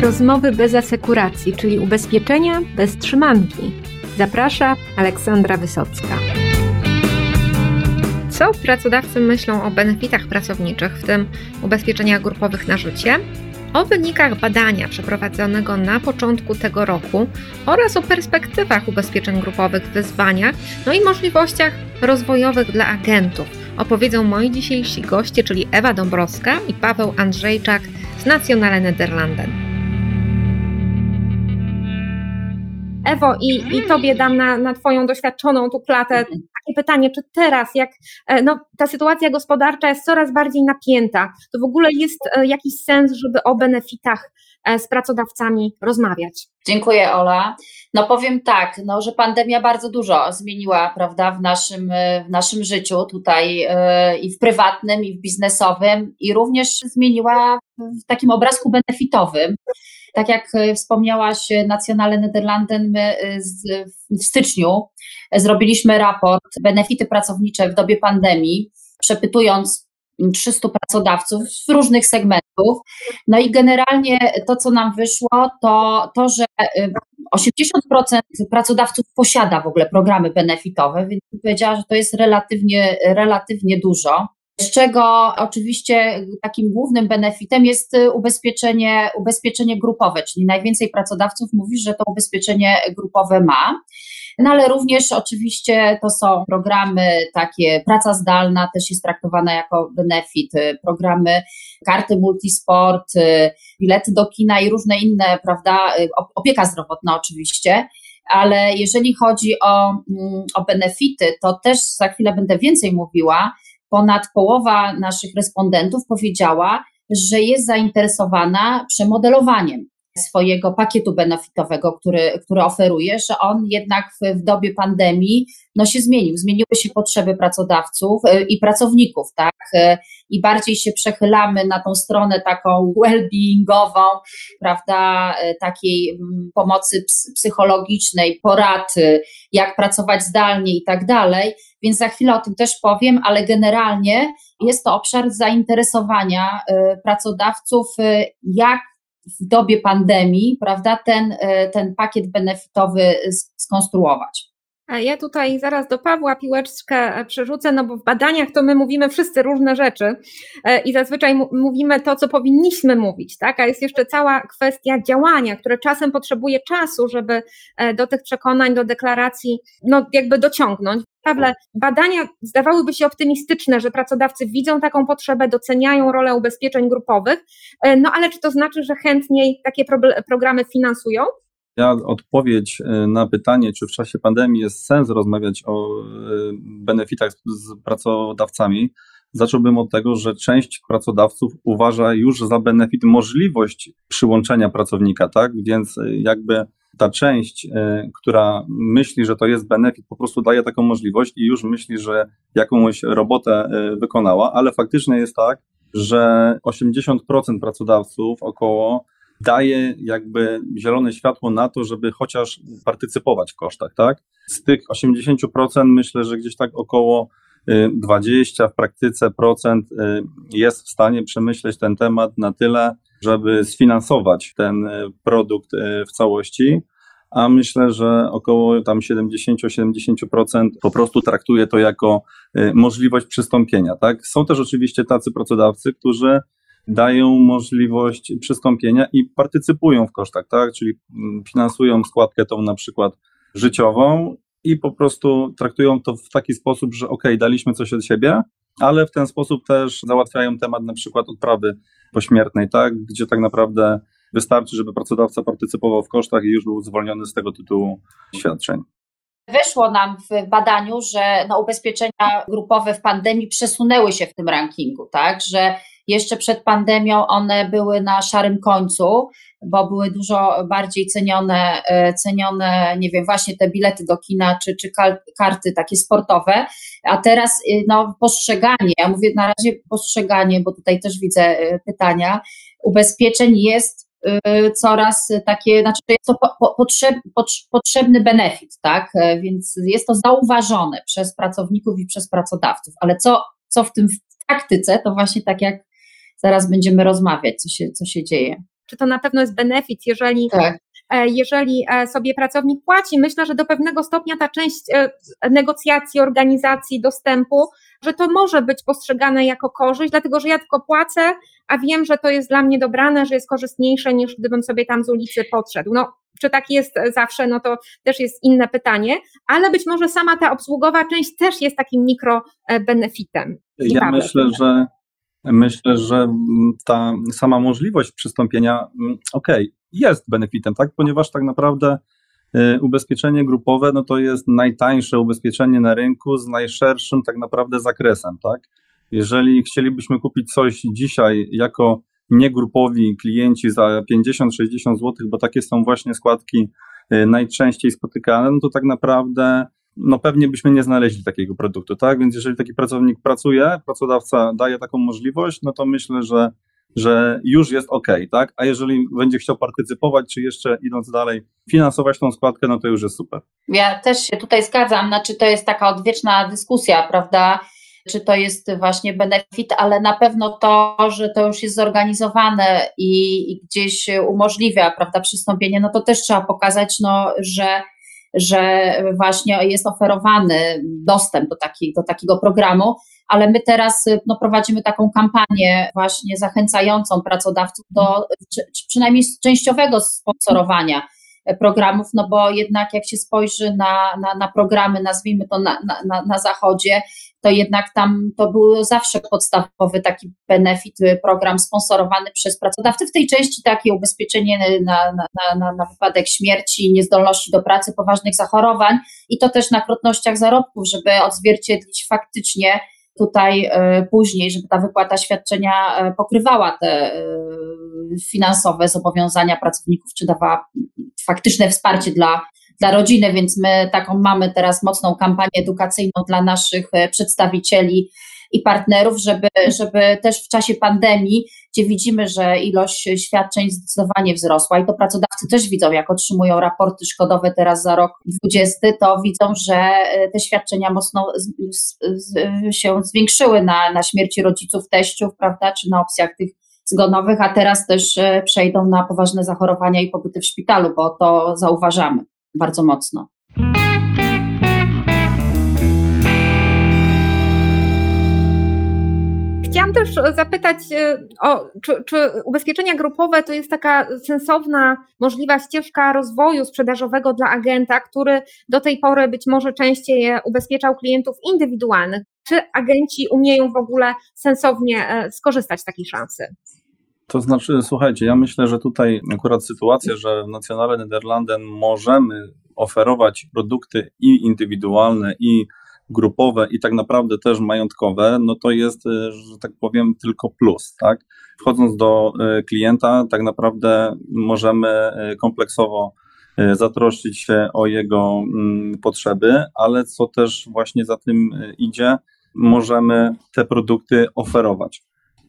Rozmowy bez asekuracji, czyli ubezpieczenia bez trzymanki. Zaprasza Aleksandra Wysocka. Co pracodawcy myślą o benefitach pracowniczych, w tym ubezpieczeniach grupowych na życie? O wynikach badania przeprowadzonego na początku tego roku oraz o perspektywach ubezpieczeń grupowych, wyzwaniach, no i możliwościach rozwojowych dla agentów opowiedzą moi dzisiejsi goście, czyli Ewa Dąbrowska i Paweł Andrzejczak z Nationale Nederlanden. Ewo, i, i Tobie dam na, na Twoją doświadczoną tu klatę mhm. takie pytanie, czy teraz, jak e, no, ta sytuacja gospodarcza jest coraz bardziej napięta, to w ogóle jest e, jakiś sens, żeby o benefitach e, z pracodawcami rozmawiać? Dziękuję, Ola. No powiem tak, no, że pandemia bardzo dużo zmieniła, prawda, w naszym, w naszym życiu tutaj i w prywatnym, i w biznesowym, i również zmieniła w takim obrazku benefitowym. Tak jak e, wspomniałaś, Nacjonale Nederlanden, my e, w styczniu zrobiliśmy raport benefity pracownicze w dobie pandemii, przepytując 300 pracodawców z różnych segmentów. No i generalnie to, co nam wyszło, to to, że 80% e, pracodawców posiada w ogóle programy benefitowe, więc powiedziała, że to jest relatywnie, relatywnie dużo z czego oczywiście takim głównym benefitem jest y, ubezpieczenie, ubezpieczenie grupowe, czyli najwięcej pracodawców mówi, że to ubezpieczenie grupowe ma. No ale również oczywiście to są programy takie, praca zdalna też jest traktowana jako benefit, y, programy karty multisport, y, bilety do kina i różne inne, prawda, opieka zdrowotna oczywiście ale jeżeli chodzi o, mm, o benefity, to też za chwilę będę więcej mówiła, ponad połowa naszych respondentów powiedziała, że jest zainteresowana przemodelowaniem swojego pakietu benefitowego, który, który oferuje, że on jednak w, w dobie pandemii no, się zmienił. Zmieniły się potrzeby pracodawców y, i pracowników, tak? Y, I bardziej się przechylamy na tą stronę taką well-beingową, prawda? Y, takiej mm, pomocy psychologicznej, porady, jak pracować zdalnie i tak dalej. Więc za chwilę o tym też powiem, ale generalnie jest to obszar zainteresowania pracodawców, jak w dobie pandemii, prawda, ten, e, ten pakiet benefitowy skonstruować. A ja tutaj zaraz do Pawła piłeczkę e, przerzucę, no bo w badaniach to my mówimy wszyscy różne rzeczy e, i zazwyczaj mówimy to, co powinniśmy mówić, tak? A jest jeszcze cała kwestia działania, które czasem potrzebuje czasu, żeby do tych przekonań, do deklaracji, no jakby dociągnąć. Pawle, badania zdawałyby się optymistyczne, że pracodawcy widzą taką potrzebę, doceniają rolę ubezpieczeń grupowych, e, no ale czy to znaczy, że chętniej takie pro programy finansują? Ja odpowiedź e, na pytanie, czy w czasie pandemii jest sens rozmawiać o e, benefitach z pracodawcami, zacząłbym od tego, że część pracodawców uważa już za benefit możliwość przyłączenia pracownika, tak? Więc jakby ta część, e, która myśli, że to jest benefit, po prostu daje taką możliwość i już myśli, że jakąś robotę e, wykonała, ale faktycznie jest tak, że 80% pracodawców około daje jakby zielone światło na to, żeby chociaż partycypować w kosztach, tak? Z tych 80% myślę, że gdzieś tak około 20 e, w praktyce procent jest w stanie przemyśleć ten temat na tyle, żeby sfinansować ten produkt w całości, a myślę, że około tam 70-70% po prostu traktuje to jako e, możliwość przystąpienia. Tak? Są też oczywiście tacy pracodawcy, którzy dają możliwość przystąpienia i partycypują w kosztach, tak? czyli mm, finansują składkę tą na przykład życiową i po prostu traktują to w taki sposób, że ok, daliśmy coś od siebie, ale w ten sposób też załatwiają temat na przykład odprawy pośmiertnej, tak, gdzie tak naprawdę wystarczy, żeby pracodawca partycypował w kosztach i już był zwolniony z tego tytułu świadczeń. Wyszło nam w badaniu, że no, ubezpieczenia grupowe w pandemii przesunęły się w tym rankingu, tak, że jeszcze przed pandemią one były na szarym końcu, bo były dużo bardziej cenione, e, cenione, nie wiem, właśnie te bilety do kina czy, czy karty takie sportowe, a teraz y, no, postrzeganie, ja mówię na razie postrzeganie, bo tutaj też widzę e, pytania, ubezpieczeń jest coraz takie, znaczy jest to potrzeb, potrzebny benefit, tak? E, więc jest to zauważone przez pracowników i przez pracodawców, ale co, co w tym w praktyce, to właśnie tak jak zaraz będziemy rozmawiać, co się, co się dzieje. czy to na pewno jest benefit, jeżeli, tak. jeżeli sobie pracownik płaci. Myślę, że do pewnego stopnia ta część negocjacji, organizacji, dostępu, że to może być postrzegane jako korzyść, dlatego że ja tylko płacę, a wiem, że to jest dla mnie dobrane, że jest korzystniejsze niż gdybym sobie tam z ulicy podszedł. No, czy tak jest zawsze, no to też jest inne pytanie, ale być może sama ta obsługowa część też jest takim mikro benefitem. Ja myślę, że myślę, że ta sama możliwość przystąpienia, okej, okay, jest benefitem, tak, ponieważ tak naprawdę ubezpieczenie grupowe, no to jest najtańsze ubezpieczenie na rynku z najszerszym tak naprawdę zakresem, tak. Jeżeli chcielibyśmy kupić coś dzisiaj jako niegrupowi klienci za 50-60 zł, bo takie są właśnie składki y, najczęściej spotykane, no to tak naprawdę no pewnie byśmy nie znaleźli takiego produktu, tak? Więc jeżeli taki pracownik pracuje, pracodawca daje taką możliwość, no to myślę, że, że już jest ok, tak? A jeżeli będzie chciał partycypować, czy jeszcze idąc dalej, finansować tą składkę, no to już jest super. Ja też się tutaj zgadzam, znaczy to jest taka odwieczna dyskusja, prawda? czy to jest właśnie benefit, ale na pewno to, że to już jest zorganizowane i, i gdzieś umożliwia, prawda, przystąpienie, no to też trzeba pokazać, no, że że właśnie jest oferowany dostęp do, do takiego programu, ale my teraz no, prowadzimy taką kampanię właśnie zachęcającą pracodawców do czy, przynajmniej częściowego sponsorowania programów, no bo jednak jak się spojrzy na, na, na programy, nazwijmy to na, na, na zachodzie, to jednak tam to był zawsze podstawowy taki benefit, y, program sponsorowany przez pracodawcę. W tej części takie ubezpieczenie na, na, na, na wypadek śmierci, niezdolności do pracy, poważnych zachorowań i to też na krotnościach zarobków, żeby odzwierciedlić faktycznie tutaj y, później, żeby ta wypłata świadczenia y, pokrywała te finansowe zobowiązania pracowników, czy dawała faktyczne wsparcie dla, dla rodziny, więc my taką mamy teraz mocną kampanię edukacyjną dla naszych e, przedstawicieli i partnerów, żeby, żeby też w czasie pandemii, gdzie widzimy, że ilość świadczeń zdecydowanie wzrosła i to pracodawcy też widzą, jak otrzymują raporty szkodowe teraz za rok 2020, to widzą, że e, te świadczenia mocno z, z, się zwiększyły na, na śmierci rodziców, teściów, prawda, czy na opcjach tych zgonowych, a teraz też e, przejdą na poważne zachorowania i pobyty w szpitalu, bo to zauważamy bardzo mocno. Też zapytać, e, o, czy, czy, ubezpieczenia grupowe to jest taka sensowna, możliwa ścieżka rozwoju sprzedażowego dla agenta, który do tej pory być może częściej ubezpieczał klientów indywidualnych? Czy agenci umieją w ogóle sensownie e, skorzystać z takiej szansy? To znaczy, słuchajcie, ja myślę, że tutaj akurat sytuacja, że w Nacjonale Nederlanden możemy oferować produkty i indywidualne, i grupowe, i tak naprawdę też majątkowe, no to jest, e, że tak powiem, tylko plus, tak? Wchodząc do e, klienta, tak naprawdę możemy e, kompleksowo zatroszczyć się o jego mm, potrzeby, ale co też właśnie za tym idzie, możemy te produkty oferować.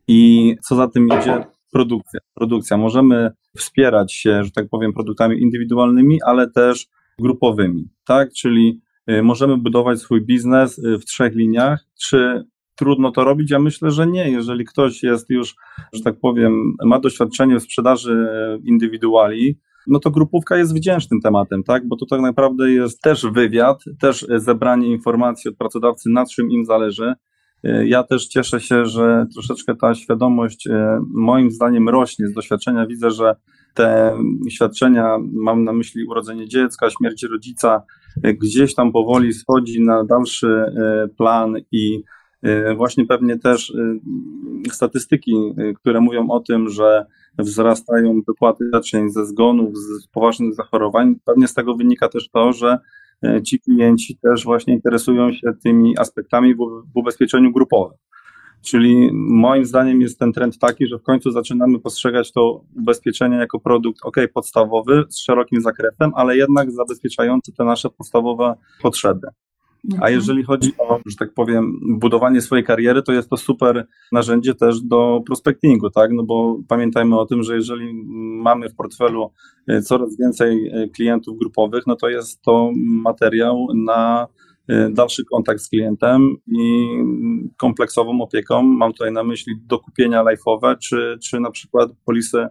I co za tym idzie, produkcja. Produkcja. Możemy wspierać się, że tak powiem, produktami indywidualnymi, ale też grupowymi, tak? Czyli możemy budować swój biznes y, w trzech liniach. Czy trudno to robić? Ja myślę, że nie. Jeżeli ktoś jest już, że tak powiem, ma doświadczenie w sprzedaży y, indywiduali, no to grupówka jest wdzięcznym tematem, tak? Bo to tak naprawdę jest też wywiad, też zebranie informacji od pracodawcy, nad czym im zależy. Ja też cieszę się, że troszeczkę ta świadomość moim zdaniem rośnie z doświadczenia. Widzę, że te świadczenia, mam na myśli urodzenie dziecka, śmierć rodzica, gdzieś tam powoli schodzi na dalszy e, plan i właśnie pewnie też statystyki, które mówią o tym, że wzrastają wypłaty świadczeń ze zgonów, z poważnych zachorowań. Pewnie z tego wynika też to, że E, ci klienci też właśnie interesują się tymi aspektami w ubezpieczeniu grupowym. Czyli moim zdaniem jest ten trend taki, że w końcu zaczynamy postrzegać to ubezpieczenie jako produkt ok, podstawowy, z szerokim zakresem, ale jednak zabezpieczający te nasze podstawowe potrzeby. A mhm. jeżeli chodzi o, że tak powiem, budowanie swojej kariery, to jest to super narzędzie też do prospectingu, tak? No bo pamiętajmy o tym, że jeżeli mamy w portfelu e, coraz więcej e, klientów grupowych, no to jest to materiał na dalszy kontakt z klientem i kompleksową opieką. Mam tutaj na myśli dokupienia life'owe, czy, czy na przykład polisy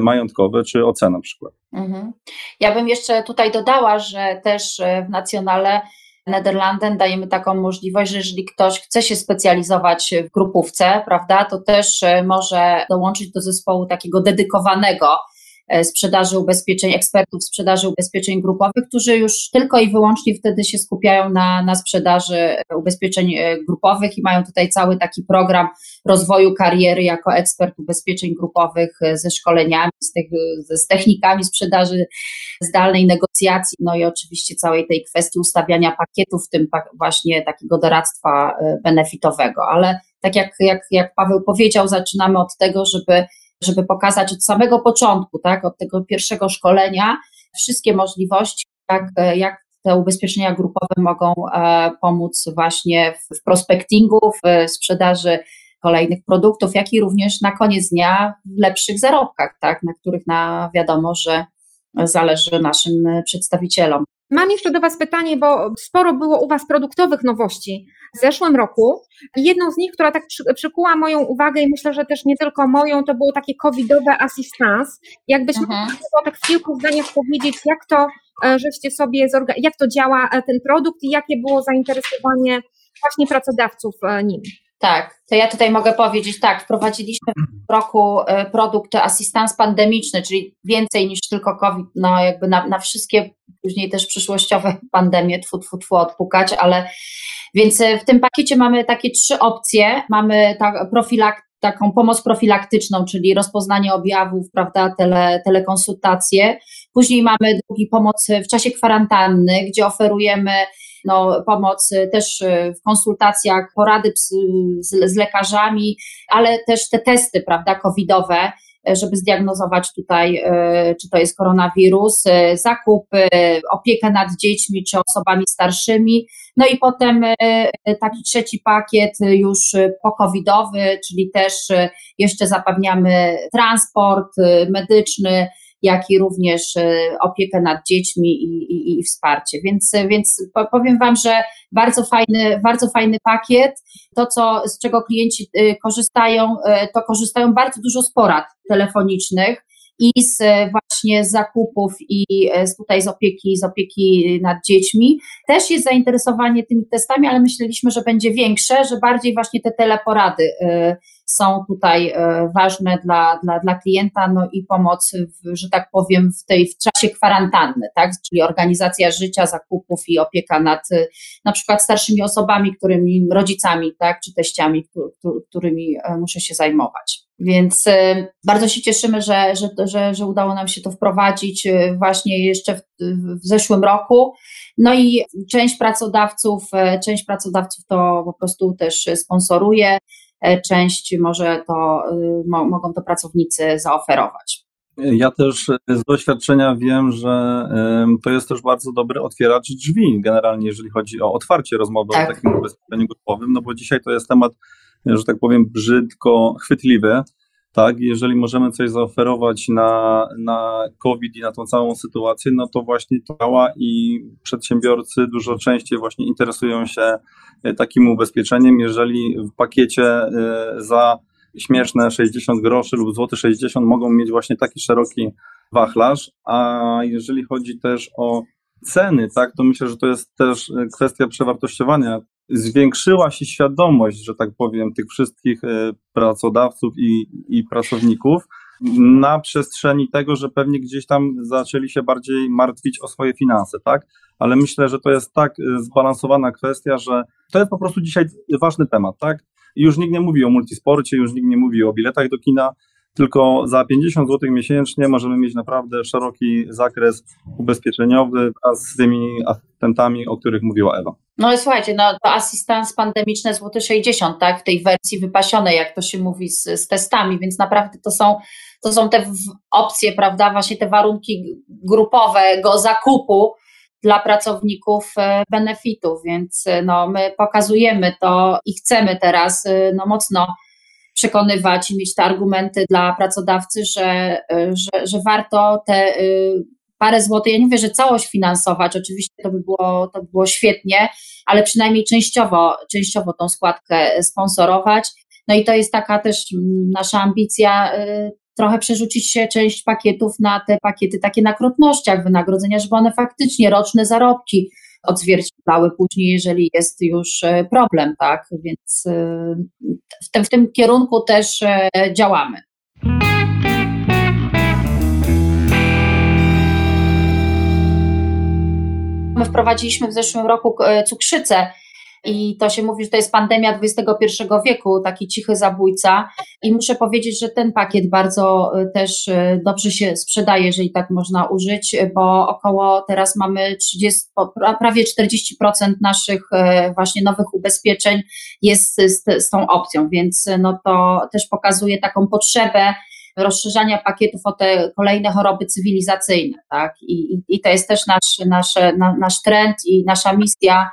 majątkowe czy OC na przykład. Mhm. Ja bym jeszcze tutaj dodała, że też w Nacjonale Nederlanden dajemy taką możliwość, że jeżeli ktoś chce się specjalizować w grupówce, prawda, to też może dołączyć do zespołu takiego dedykowanego sprzedaży ubezpieczeń, ekspertów sprzedaży ubezpieczeń grupowych, którzy już tylko i wyłącznie wtedy się skupiają na, na sprzedaży ubezpieczeń e, grupowych i mają tutaj cały taki program rozwoju kariery jako ekspert ubezpieczeń grupowych e, ze szkoleniami, z, tych, z technikami sprzedaży zdalnej, negocjacji, no i oczywiście całej tej kwestii ustawiania pakietów, w tym właśnie takiego doradztwa benefitowego, ale tak jak, jak, jak Paweł powiedział, zaczynamy od tego, żeby żeby pokazać od samego początku, tak, od tego pierwszego szkolenia, wszystkie możliwości, jak, jak te ubezpieczenia grupowe mogą e, pomóc właśnie w prospectingu, w sprzedaży kolejnych produktów, jak i również na koniec dnia w lepszych zarobkach, tak, na których na wiadomo, że zależy naszym przedstawicielom. Mam jeszcze do Was pytanie, bo sporo było u Was produktowych nowości w zeszłym roku. Jedną z nich, która tak przykuła moją uwagę i myślę, że też nie tylko moją, to było takie covidowe assistance. Jakbyś mhm. mogła tak w kilku zdaniach powiedzieć, jak to e, żeście sobie, jak to działa e, ten produkt i jakie było zainteresowanie właśnie pracodawców e, nim? Tak, to ja tutaj mogę powiedzieć tak, wprowadziliśmy w roku e, produkt asystans pandemiczny, czyli więcej niż tylko COVID, no jakby na, na wszystkie później też przyszłościowe pandemie, tfu, tfu, tfu, odpukać, ale więc e, w tym pakiecie mamy takie trzy opcje, mamy tak profilak, taką pomoc profilaktyczną, czyli rozpoznanie objawów, prawda, tele, telekonsultacje. Później mamy drugi pomoc w czasie kwarantanny, gdzie oferujemy no, pomoc też w konsultacjach, porady z, z lekarzami, ale też te testy, prawda, covidowe, żeby zdiagnozować tutaj, y, czy to jest koronawirus, y, zakupy, opiekę nad dziećmi czy osobami starszymi. No i potem taki trzeci pakiet już pokowidowy, czyli też jeszcze zapewniamy transport medyczny, jak i również e, opiekę nad dziećmi i, i, i wsparcie. Więc, więc powiem Wam, że bardzo fajny, bardzo fajny pakiet. To, co, z czego klienci e, korzystają, e, to korzystają bardzo dużo z porad telefonicznych i z właśnie zakupów i z tutaj z opieki, z opieki nad dziećmi. Też jest zainteresowanie tymi testami, ale myśleliśmy, że będzie większe, że bardziej właśnie te teleporady są tutaj e, ważne dla, dla, dla klienta, no i pomoc, w, że tak powiem, w tej w czasie kwarantanny, tak? czyli organizacja życia, zakupów i opieka nad na przykład starszymi osobami, którymi, rodzicami, tak? czy teściami, którymi e, muszę się zajmować. Więc e, bardzo się cieszymy, że, że, że, że udało nam się to wprowadzić właśnie jeszcze w, w zeszłym roku. No i część pracodawców, część pracodawców to po prostu też sponsoruje. E, część może to, mo, mogą to pracownicy zaoferować. Ja też z doświadczenia wiem, że to jest też bardzo dobry otwieracz drzwi, generalnie jeżeli chodzi o otwarcie rozmowy tak. o takim ubezpieczeniu grupowym, no bo dzisiaj to jest temat, że tak powiem, brzydko chwytliwy, tak, jeżeli możemy coś zaoferować na, na COVID i na tą całą sytuację, no to właśnie działa i przedsiębiorcy dużo częściej właśnie interesują się e, takim ubezpieczeniem, jeżeli w pakiecie e, za śmieszne 60 groszy lub złoty 60 mogą mieć właśnie taki szeroki wachlarz, a jeżeli chodzi też o ceny, tak, to myślę, że to jest też e, kwestia przewartościowania zwiększyła się świadomość, że tak powiem, tych wszystkich e, pracodawców i, i pracowników na przestrzeni tego, że pewnie gdzieś tam zaczęli się bardziej martwić o swoje finanse, tak? Ale myślę, że to jest tak e, zbalansowana kwestia, że to jest po prostu dzisiaj ważny temat, tak? już nikt nie mówi o multisporcie, już nikt nie mówi o biletach do kina, tylko za 50 zł miesięcznie możemy mieć naprawdę szeroki zakres ubezpieczeniowy wraz z tymi asystentami, o których mówiła Ewa. No słuchajcie, no to asystans pandemiczny złoty 60, tak, w tej wersji wypasionej, jak to się mówi z, z testami, więc naprawdę to są, to są te opcje, prawda, właśnie te warunki grupowego zakupu dla pracowników e, benefitów, więc e, no, my pokazujemy to i chcemy teraz e, no, mocno przekonywać i mieć te argumenty dla pracodawcy, że, że, że warto te parę złotych, ja nie mówię, że całość finansować, oczywiście to by było, to by było świetnie, ale przynajmniej częściowo, częściowo tą składkę sponsorować. No i to jest taka też nasza ambicja trochę przerzucić się część pakietów na te pakiety takie na krotnościach wynagrodzenia, żeby one faktycznie roczne zarobki odzwierciedlały później, jeżeli jest już e, problem, tak? Więc e, w tym, w tym kierunku też e, działamy. My wprowadziliśmy w zeszłym roku cukrzycę i to się mówi, że to jest pandemia XXI wieku, taki cichy zabójca. I muszę powiedzieć, że ten pakiet bardzo y, też y, dobrze się sprzedaje, jeżeli tak można użyć, bo około teraz mamy 30, prawie 40% naszych y, właśnie nowych ubezpieczeń jest z, z tą opcją, więc no to też pokazuje taką potrzebę rozszerzania pakietów o te kolejne choroby cywilizacyjne, tak? I, i to jest też nasz, nasz, nasz trend i nasza misja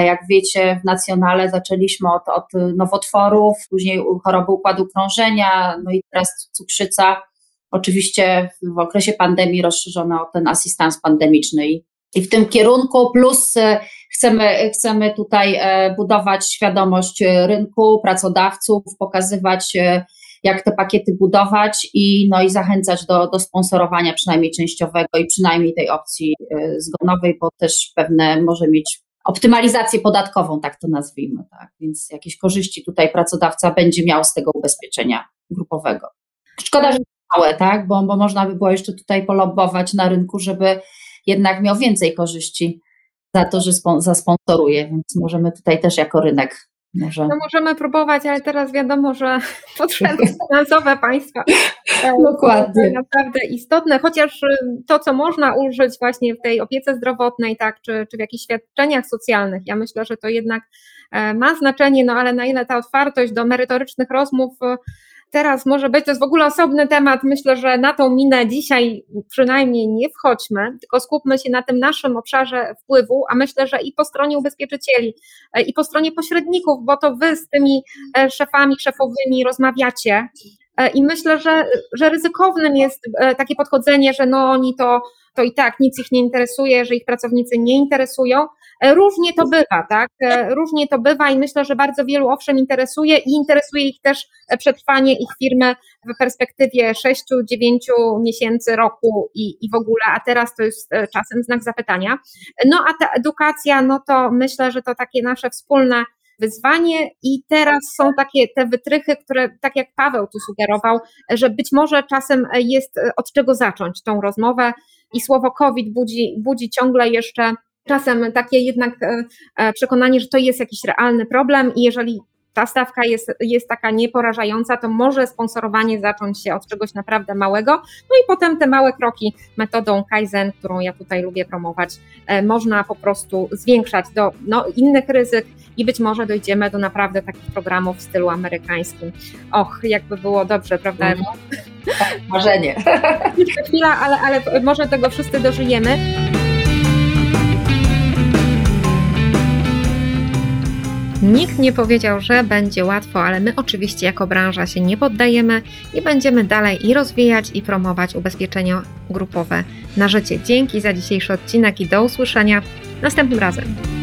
jak wiecie, w Nacjonale zaczęliśmy od, od nowotworów, później choroby układu krążenia, no i teraz cukrzyca. Oczywiście w okresie pandemii rozszerzono ten asystans pandemiczny i, i w tym kierunku, plus e, chcemy, chcemy tutaj e, budować świadomość rynku, pracodawców, pokazywać, e, jak te pakiety budować i, no i zachęcać do, do sponsorowania przynajmniej częściowego i przynajmniej tej opcji zgonowej, bo też pewne może mieć optymalizację podatkową, tak to nazwijmy, tak? Więc jakieś korzyści tutaj pracodawca będzie miał z tego ubezpieczenia grupowego. Szkoda, że małe, tak? Bo, bo można by było jeszcze tutaj polobbować na rynku, żeby jednak miał więcej korzyści za to, że zasponsoruje, więc możemy tutaj też jako rynek może. No możemy próbować, ale teraz wiadomo, że potrzeby finansowe państwa e, Dokładnie. są naprawdę istotne, chociaż y, to, co można użyć właśnie w tej opiece zdrowotnej, tak, czy, czy w jakichś świadczeniach socjalnych, ja myślę, że to jednak e, ma znaczenie, no ale na ile ta otwartość do merytorycznych rozmów y, teraz może być, to jest w ogóle osobny temat. Myślę, że na tą minę dzisiaj przynajmniej nie wchodźmy, tylko skupmy się na tym naszym obszarze wpływu, a myślę, że i po stronie ubezpieczycieli, e, i po stronie pośredników, bo to wy z tymi e, szefami, szefowymi rozmawiacie. E, I myślę, że, że ryzykownym jest takie podchodzenie, że no oni to, to i tak nic ich nie interesuje, że ich pracownicy nie interesują. Różnie to bywa, tak? Różnie to bywa i myślę, że bardzo wielu owszem interesuje i interesuje ich też przetrwanie ich firmy w perspektywie 6-9 miesięcy, roku i, i w ogóle, a teraz to jest e, czasem znak zapytania. No a ta edukacja, no to myślę, że to takie nasze wspólne wyzwanie i teraz są takie te wytrychy, które tak jak Paweł tu sugerował, że być może czasem jest od czego zacząć tą rozmowę i słowo COVID budzi, budzi ciągle jeszcze czasem takie jednak e, e, przekonanie, że to jest jakiś realny problem i jeżeli ta stawka jest, jest taka nieporażająca, to może sponsorowanie zacząć się od czegoś naprawdę małego. No i potem te małe kroki metodą Kaizen, którą ja tutaj lubię promować, e, można po prostu zwiększać do no, innych ryzyk i być może dojdziemy do naprawdę takich programów w stylu amerykańskim. Och, jakby było dobrze, prawda? Mm. Marzenie. Chwila, ale, ale może tego wszyscy dożyjemy. Nikt nie powiedział, że będzie łatwo, ale my oczywiście jako branża się nie poddajemy i będziemy dalej i rozwijać i promować ubezpieczenia grupowe na życie. Dzięki za dzisiejszy odcinek i do usłyszenia następnym razem.